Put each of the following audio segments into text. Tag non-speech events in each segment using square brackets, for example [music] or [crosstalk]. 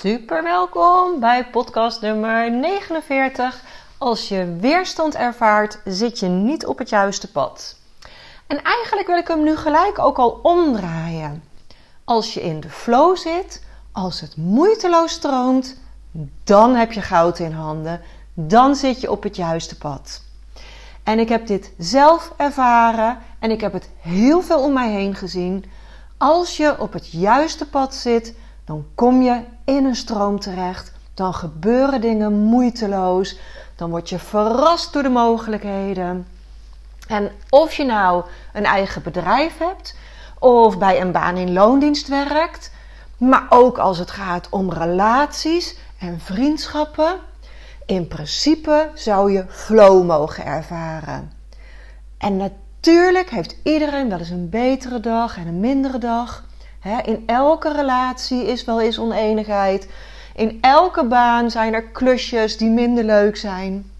Super welkom bij podcast nummer 49. Als je weerstand ervaart, zit je niet op het juiste pad. En eigenlijk wil ik hem nu gelijk ook al omdraaien. Als je in de flow zit, als het moeiteloos stroomt, dan heb je goud in handen. Dan zit je op het juiste pad. En ik heb dit zelf ervaren en ik heb het heel veel om mij heen gezien. Als je op het juiste pad zit, dan kom je in een stroom terecht. Dan gebeuren dingen moeiteloos. Dan word je verrast door de mogelijkheden. En of je nou een eigen bedrijf hebt, of bij een baan in loondienst werkt, maar ook als het gaat om relaties en vriendschappen, in principe zou je flow mogen ervaren. En natuurlijk heeft iedereen wel eens een betere dag en een mindere dag. In elke relatie is wel eens oneenigheid. In elke baan zijn er klusjes die minder leuk zijn.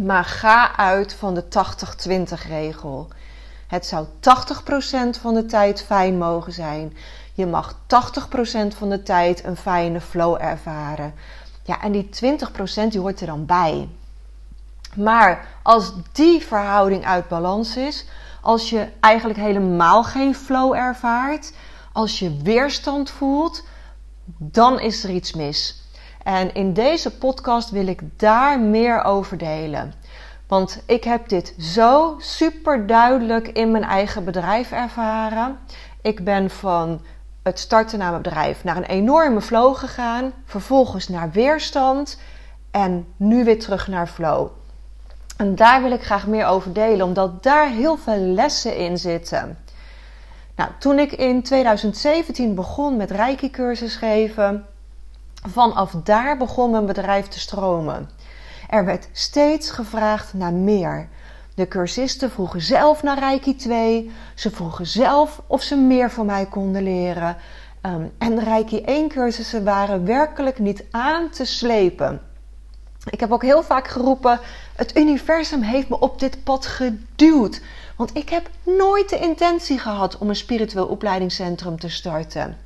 Maar ga uit van de 80-20 regel. Het zou 80% van de tijd fijn mogen zijn. Je mag 80% van de tijd een fijne flow ervaren. Ja, en die 20% die hoort er dan bij. Maar als die verhouding uit balans is, als je eigenlijk helemaal geen flow ervaart, als je weerstand voelt, dan is er iets mis. En in deze podcast wil ik daar meer over delen. Want ik heb dit zo super duidelijk in mijn eigen bedrijf ervaren. Ik ben van het starten naar mijn bedrijf naar een enorme flow gegaan. Vervolgens naar weerstand. En nu weer terug naar flow. En daar wil ik graag meer over delen, omdat daar heel veel lessen in zitten. Nou, toen ik in 2017 begon met Reiki-cursus geven, vanaf daar begon mijn bedrijf te stromen. Er werd steeds gevraagd naar meer. De cursisten vroegen zelf naar Reiki 2. Ze vroegen zelf of ze meer van mij konden leren. Um, en Reiki 1 cursussen waren werkelijk niet aan te slepen. Ik heb ook heel vaak geroepen: het universum heeft me op dit pad geduwd. Want ik heb nooit de intentie gehad om een spiritueel opleidingscentrum te starten.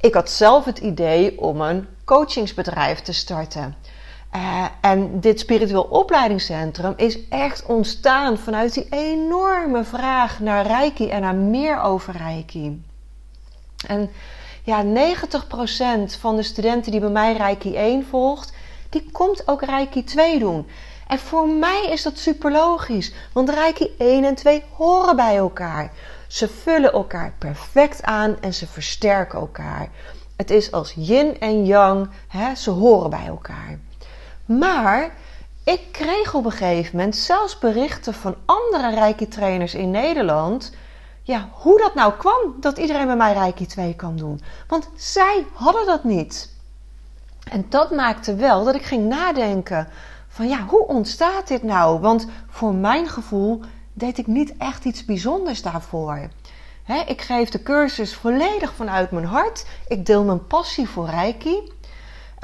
Ik had zelf het idee om een coachingsbedrijf te starten. Uh, en dit spiritueel opleidingscentrum is echt ontstaan vanuit die enorme vraag naar Reiki en naar meer over Reiki. En ja, 90% van de studenten die bij mij Reiki 1 volgt, die komt ook Reiki 2 doen. En voor mij is dat super logisch, want Reiki 1 en 2 horen bij elkaar. Ze vullen elkaar perfect aan en ze versterken elkaar. Het is als yin en yang, hè, ze horen bij elkaar. Maar ik kreeg op een gegeven moment zelfs berichten van andere Reiki trainers in Nederland. Ja, hoe dat nou kwam dat iedereen bij mij Reiki 2 kan doen. Want zij hadden dat niet. En dat maakte wel dat ik ging nadenken van ja, hoe ontstaat dit nou? Want voor mijn gevoel deed ik niet echt iets bijzonders daarvoor. ik geef de cursus volledig vanuit mijn hart. Ik deel mijn passie voor Reiki.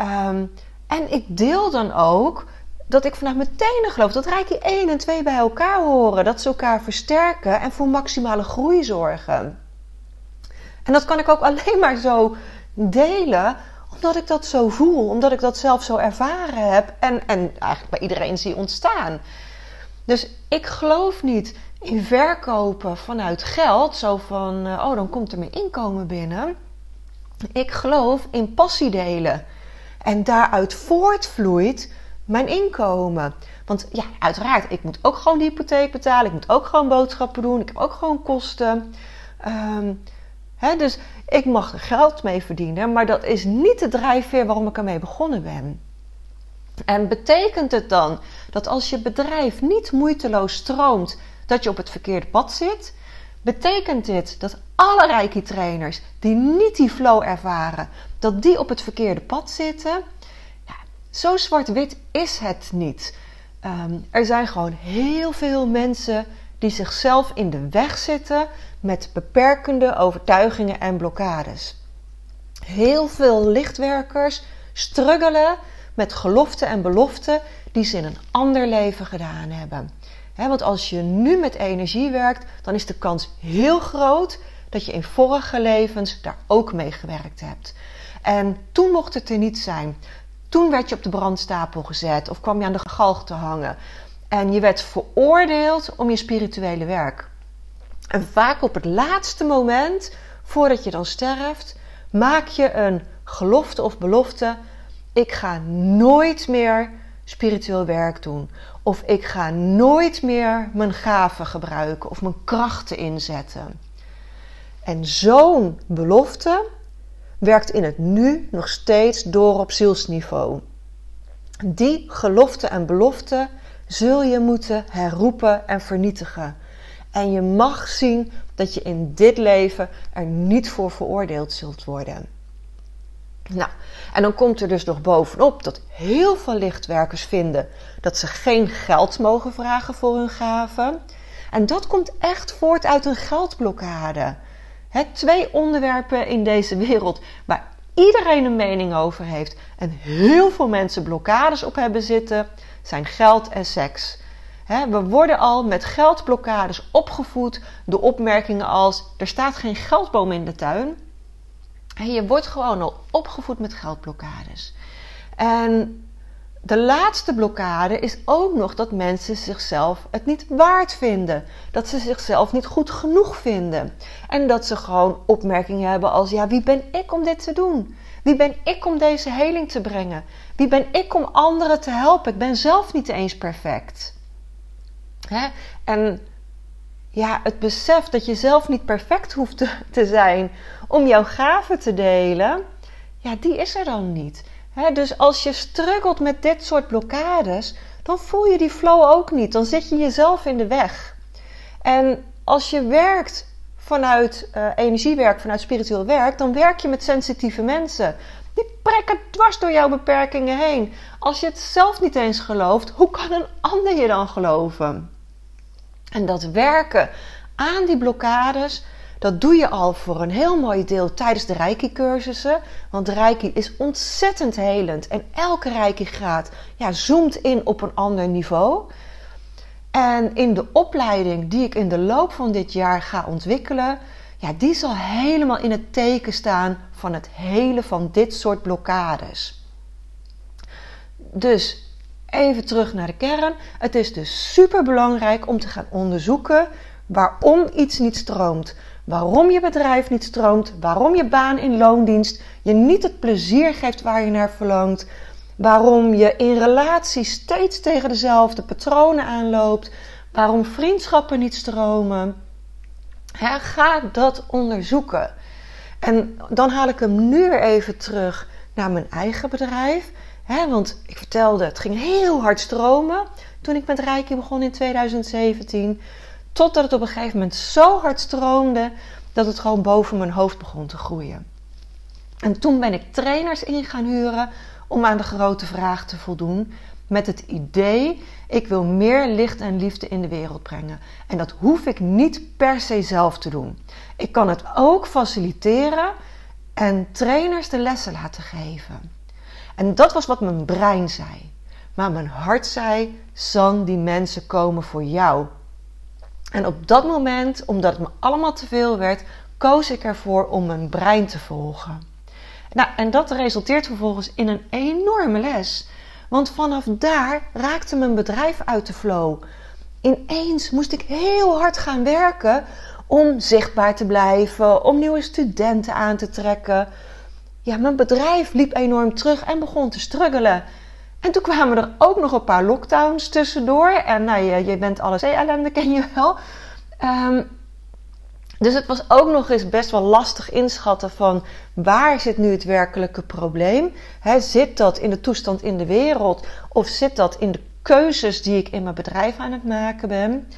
Um, en ik deel dan ook dat ik vanuit mijn tenen geloof dat Reiki 1 en 2 bij elkaar horen. Dat ze elkaar versterken en voor maximale groei zorgen. En dat kan ik ook [laughs] alleen maar zo delen omdat ik dat zo voel, omdat ik dat zelf zo ervaren heb en, en eigenlijk bij iedereen zie ontstaan. Dus ik geloof niet in verkopen vanuit geld, zo van, eh, oh dan komt er mijn inkomen binnen. Ik geloof in passie delen. En daaruit voortvloeit mijn inkomen. Want ja, uiteraard, ik moet ook gewoon de hypotheek betalen. Ik moet ook gewoon boodschappen doen. Ik heb ook gewoon kosten. Um, dus ik mag er geld mee verdienen. Maar dat is niet de drijfveer waarom ik ermee begonnen ben. En betekent het dan dat als je bedrijf niet moeiteloos stroomt, dat je op het verkeerde pad zit? betekent dit dat alle Reiki-trainers die niet die flow ervaren, dat die op het verkeerde pad zitten? Zo zwart-wit is het niet. Ehm, er zijn gewoon heel veel mensen die zichzelf in de weg zitten met beperkende overtuigingen en blokkades. Heel veel lichtwerkers struggelen met geloften en beloften die ze in een ander leven gedaan hebben. want als je nu met energie werkt, dan is de kans heel groot dat je in vorige levens daar ook mee gewerkt hebt. En toen mocht het er niet zijn. Toen werd je op de brandstapel gezet of kwam je aan de galg te hangen. En je werd veroordeeld om je spirituele werk. En vaak op het laatste moment, voordat je dan sterft, maak je een gelofte of belofte. Ik ga nooit meer spiritueel werk doen. Of ik ga nooit meer mijn gaven gebruiken of mijn krachten inzetten. En zo'n belofte werkt in het nu nog steeds door op zielsniveau. Die gelofte en belofte zul je moeten herroepen en vernietigen. En je mag zien dat je in dit leven er niet voor veroordeeld zult worden. Nou, en dan komt er dus nog bovenop dat heel veel lichtwerkers vinden dat ze geen geld mogen vragen voor hun gaven. En dat komt echt voort uit een geldblokkade. He, twee onderwerpen in deze wereld waar iedereen een mening over heeft en heel veel mensen blokkades op hebben zitten, zijn geld en seks. we worden al met geldblokkades opgevoed door opmerkingen als: er staat geen geldboom in de tuin. je wordt gewoon al opgevoed met geldblokkades. En de laatste blokkade is ook nog dat mensen zichzelf het niet waard vinden. Dat ze zichzelf niet goed genoeg vinden. En dat ze gewoon opmerkingen hebben als: ja, wie ben ik om dit te doen? Wie ben ik om deze heling te brengen? Wie ben ik om anderen te helpen? Ik ben zelf niet eens perfect. Hè? En ja, het besef dat je zelf niet perfect hoeft te, zijn om jouw gaven te delen, ja, die is er dan niet. dus als je struggelt met dit soort blokkades, dan voel je die flow ook niet. Dan zit je jezelf in de weg. En als je werkt vanuit uh, energiewerk, vanuit spiritueel werk, dan werk je met sensitieve mensen. Die prikken dwars door jouw beperkingen heen. Als je het zelf niet eens gelooft, hoe kan een ander je dan geloven? En dat werken aan die blokkades, dat doe je al voor een heel mooi deel tijdens de Reiki-cursussen. Want Reiki is ontzettend helend. En elke Reiki-graad ja, zoomt in op een ander niveau. En in de opleiding die ik in de loop van dit jaar ga ontwikkelen, ja, die zal helemaal in het teken staan van het hele van dit soort blokkades. Dus even terug naar de kern. Het is dus super belangrijk om te gaan onderzoeken waarom iets niet stroomt. Waarom je bedrijf niet stroomt, waarom je baan in loondienst je niet het plezier geeft waar je naar verlangt, waarom je in relaties steeds tegen dezelfde patronen aanloopt, waarom vriendschappen niet stromen. ga dat onderzoeken. En dan haal ik hem nu weer even terug naar mijn eigen bedrijf. want ik vertelde, het ging heel hard stromen toen ik met Reiki begon in 2017. Totdat het op een gegeven moment zo hard stroomde dat het gewoon boven mijn hoofd begon te groeien. En toen ben ik trainers in gaan huren om aan de grote vraag te voldoen. Met het idee, ik wil meer licht en liefde in de wereld brengen. En dat hoef ik niet per se zelf te doen. Ik kan het ook faciliteren en trainers de lessen laten geven. En dat was wat mijn brein zei. Maar mijn hart zei: San, die mensen komen voor jou. En op dat moment, omdat het me allemaal te veel werd, koos ik ervoor om mijn brein te volgen. Nou, en dat resulteert vervolgens in een enorme les. Want vanaf daar raakte mijn bedrijf uit de flow. Ineens moest ik heel hard gaan werken om zichtbaar te blijven, om nieuwe studenten aan te trekken. Ja, mijn bedrijf liep enorm terug en begon te struggelen. En toen kwamen er ook nog een paar lockdowns tussendoor. En nou, je, bent alles ellende, ken je wel. Um, dus het was ook nog eens best wel lastig inschatten van waar zit nu het werkelijke probleem? Zit dat in de toestand in de wereld of zit dat in de keuzes die ik in mijn bedrijf aan het maken ben?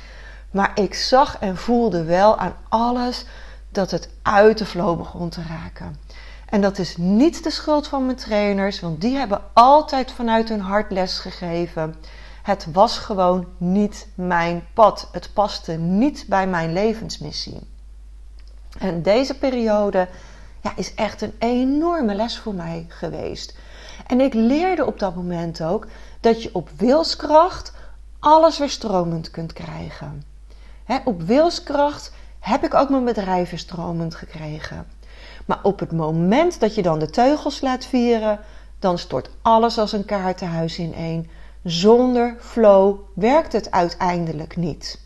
Maar ik zag en voelde wel aan alles dat het uit de flow begon te raken. En dat is niet de schuld van mijn trainers, want die hebben altijd vanuit hun hart les gegeven. Het was gewoon niet mijn pad. Het paste niet bij mijn levensmissie. En deze periode ja, is echt een enorme les voor mij geweest. En ik leerde op dat moment ook dat je op wilskracht alles weer stromend kunt krijgen. op wilskracht heb ik ook mijn bedrijf weer stromend gekregen. Maar op het moment dat je dan de teugels laat vieren, dan stort alles als een kaartenhuis ineen. Zonder flow werkt het uiteindelijk niet.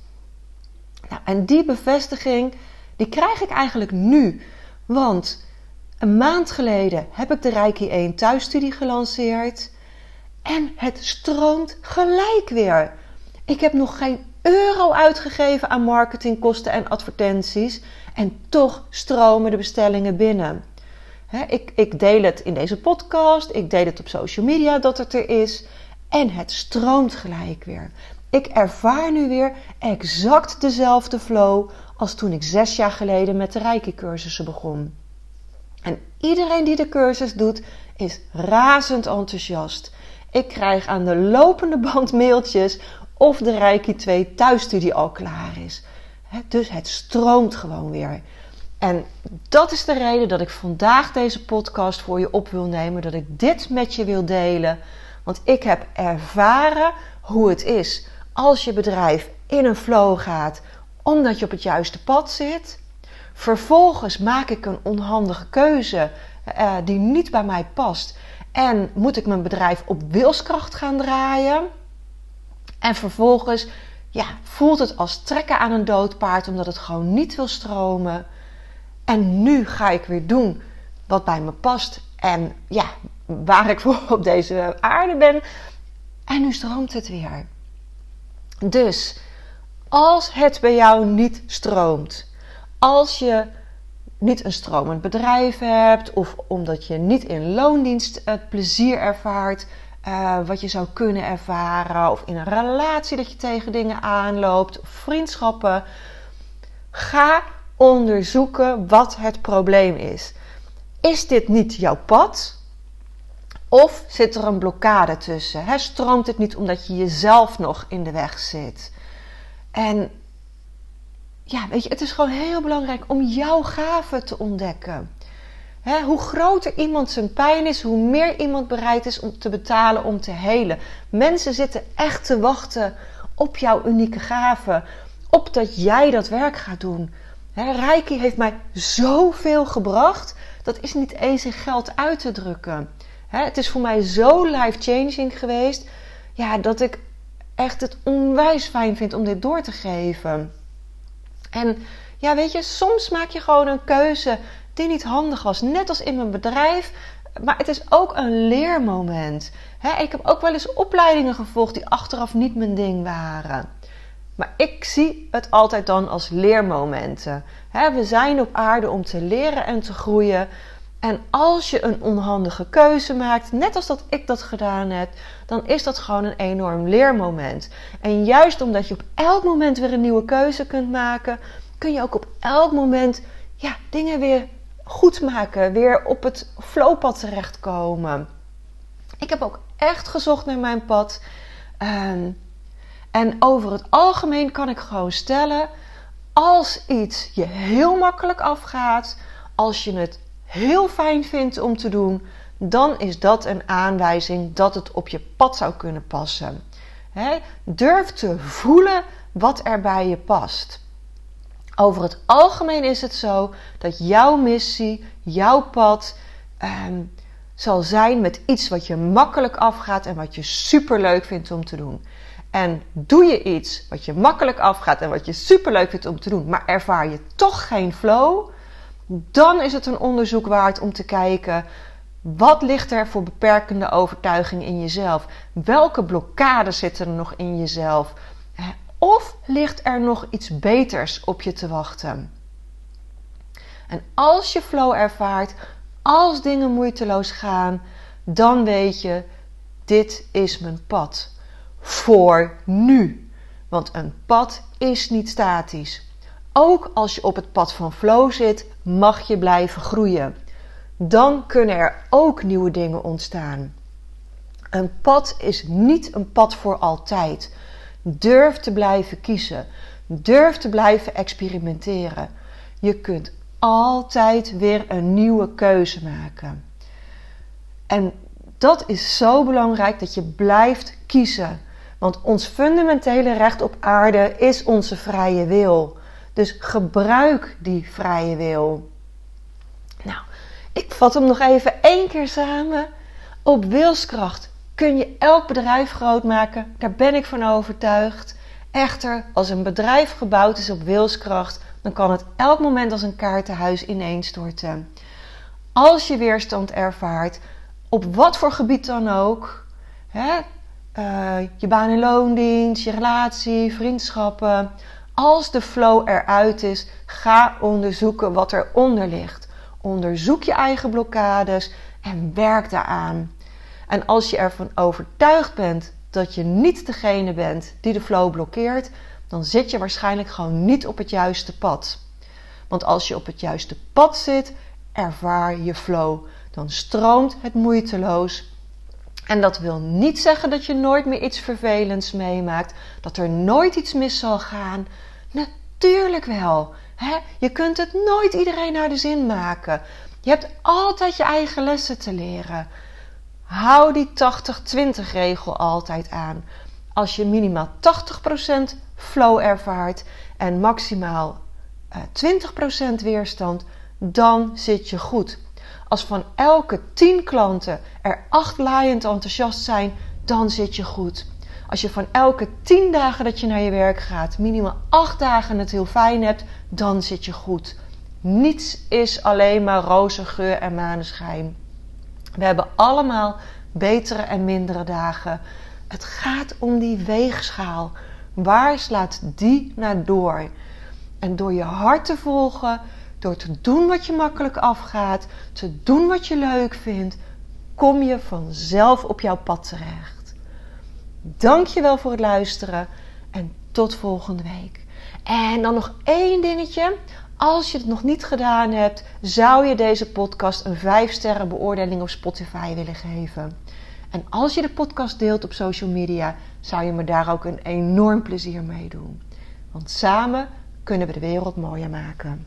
Nou, en die bevestiging, die krijg ik eigenlijk nu. Want een maand geleden heb ik de Reiki 1 thuisstudie gelanceerd. En het stroomt gelijk weer. Ik heb nog geen euro uitgegeven aan marketingkosten en advertenties. En toch stromen de bestellingen binnen. ik, ik deel het in deze podcast. Ik deel het op social media dat het er is. En het stroomt gelijk weer. Ik ervaar nu weer exact dezelfde flow als toen ik zes jaar geleden met de Reiki-cursussen begon. En iedereen die de cursus doet, is razend enthousiast. Ik krijg aan de lopende band mailtjes of de Reiki 2 thuisstudie al klaar is. Dus het stroomt gewoon weer. En dat is de reden dat ik vandaag deze podcast voor je op wil nemen. Dat ik dit met je wil delen. Want ik heb ervaren hoe het is als je bedrijf in een flow gaat, omdat je op het juiste pad zit. Vervolgens maak ik een onhandige keuze uh, die niet bij mij past. En moet ik mijn bedrijf op wilskracht gaan draaien. En vervolgens ja, voelt het als trekken aan een dood paard, omdat het gewoon niet wil stromen. En nu ga ik weer doen wat bij me past. En ja, waar ik [laughs] voor op deze aarde ben. En nu stroomt het weer. Dus als het bij jou niet stroomt, als je niet een stromend bedrijf hebt, of omdat je niet in loondienst het plezier ervaart uh, wat je zou kunnen ervaren, of in een relatie dat je tegen dingen aanloopt, of vriendschappen, ga onderzoeken wat het probleem is. Is dit niet jouw pad? Of zit er een blokkade tussen? He, stroomt het niet omdat je jezelf nog in de weg zit? En ja, weet je, het is gewoon heel belangrijk om jouw gaven te ontdekken. hoe groter iemand zijn pijn is, hoe meer iemand bereid is om te betalen om te helen. Mensen zitten echt te wachten op jouw unieke gaven, op dat jij dat werk gaat doen. He, Reiki heeft mij zoveel gebracht, dat is niet eens in geld uit te drukken. het is voor mij zo life-changing geweest, ja, dat ik echt het onwijs fijn vind om dit door te geven. En ja, weet je, soms maak je gewoon een keuze die niet handig was. Net als in mijn bedrijf. Maar het is ook een leermoment. ik heb ook wel eens opleidingen gevolgd die achteraf niet mijn ding waren. Maar ik zie het altijd dan als leermomenten. we zijn op aarde om te leren en te groeien. En als je een onhandige keuze maakt, net als dat ik dat gedaan heb, dan is dat gewoon een enorm leermoment. En juist omdat je op elk moment weer een nieuwe keuze kunt maken, kun je ook op elk moment ja, dingen weer goed maken, weer op het flowpad terechtkomen. Ik heb ook echt gezocht naar mijn pad. Ehm, en over het algemeen kan ik gewoon stellen: als iets je heel makkelijk afgaat, als je het heel fijn vindt om te doen, dan is dat een aanwijzing dat het op je pad zou kunnen passen. durf te voelen wat er bij je past. Over het algemeen is het zo dat jouw missie, jouw pad, ehm, zal zijn met iets wat je makkelijk afgaat en wat je super leuk vindt om te doen. En doe je iets wat je makkelijk afgaat en wat je super leuk vindt om te doen, maar ervaar je toch geen flow, dan is het een onderzoek waard om te kijken wat ligt er voor beperkende overtuiging in jezelf? Welke blokkades zitten er nog in jezelf? Of ligt er nog iets beters op je te wachten? En als je flow ervaart, als dingen moeiteloos gaan, dan weet je: dit is mijn pad. Voor nu. Want een pad is niet statisch. Ook als je op het pad van flow zit, mag je blijven groeien. Dan kunnen er ook nieuwe dingen ontstaan. Een pad is niet een pad voor altijd. Durf te blijven kiezen. Durf te blijven experimenteren. Je kunt altijd weer een nieuwe keuze maken. En dat is zo belangrijk dat je blijft kiezen. Want ons fundamentele recht op aarde is onze vrije wil. Dus gebruik die vrije wil. Nou, ik vat hem nog even één keer samen. Op wilskracht kun je elk bedrijf groot maken. Daar ben ik van overtuigd. Echter, als een bedrijf gebouwd is op wilskracht, dan kan het elk moment als een kaartenhuis ineenstorten. Als je weerstand ervaart, op wat voor gebied dan ook, hè, uh, je baan- en loondienst, je relatie, vriendschappen, als de flow eruit is, ga onderzoeken wat eronder ligt. Onderzoek je eigen blokkades en werk daaraan. En als je ervan overtuigd bent dat je niet degene bent die de flow blokkeert, dan zit je waarschijnlijk gewoon niet op het juiste pad. Want als je op het juiste pad zit, ervaar je flow. Dan stroomt het moeiteloos. En dat wil niet zeggen dat je nooit meer iets vervelends meemaakt, dat er nooit iets mis zal gaan. Natuurlijk wel. Hè? Je kunt het nooit iedereen naar de zin maken. Je hebt altijd je eigen lessen te leren. Hou die 80-20 regel altijd aan. Als je minimaal 80% flow ervaart en maximaal uh, eh, 20% weerstand, dan zit je goed. Als van elke 10 klanten er 8 laaiend enthousiast zijn, dan zit je goed. Als je van elke 10 dagen dat je naar je werk gaat, minimaal 8 dagen het heel fijn hebt, dan zit je goed. Niets is alleen maar roze geur en maneschijn. We hebben allemaal betere en mindere dagen. Het gaat om die weegschaal. Waar slaat die naar door? En door je hart te volgen, door te doen wat je makkelijk afgaat, te doen wat je leuk vindt, kom je vanzelf op jouw pad terecht. Dank je wel voor het luisteren en tot volgende week. En dan nog één dingetje. Als je het nog niet gedaan hebt, zou je deze podcast een 5 sterren beoordeling op Spotify willen geven. En als je de podcast deelt op social media, zou je me daar ook een enorm plezier mee doen. Want samen kunnen we de wereld mooier maken.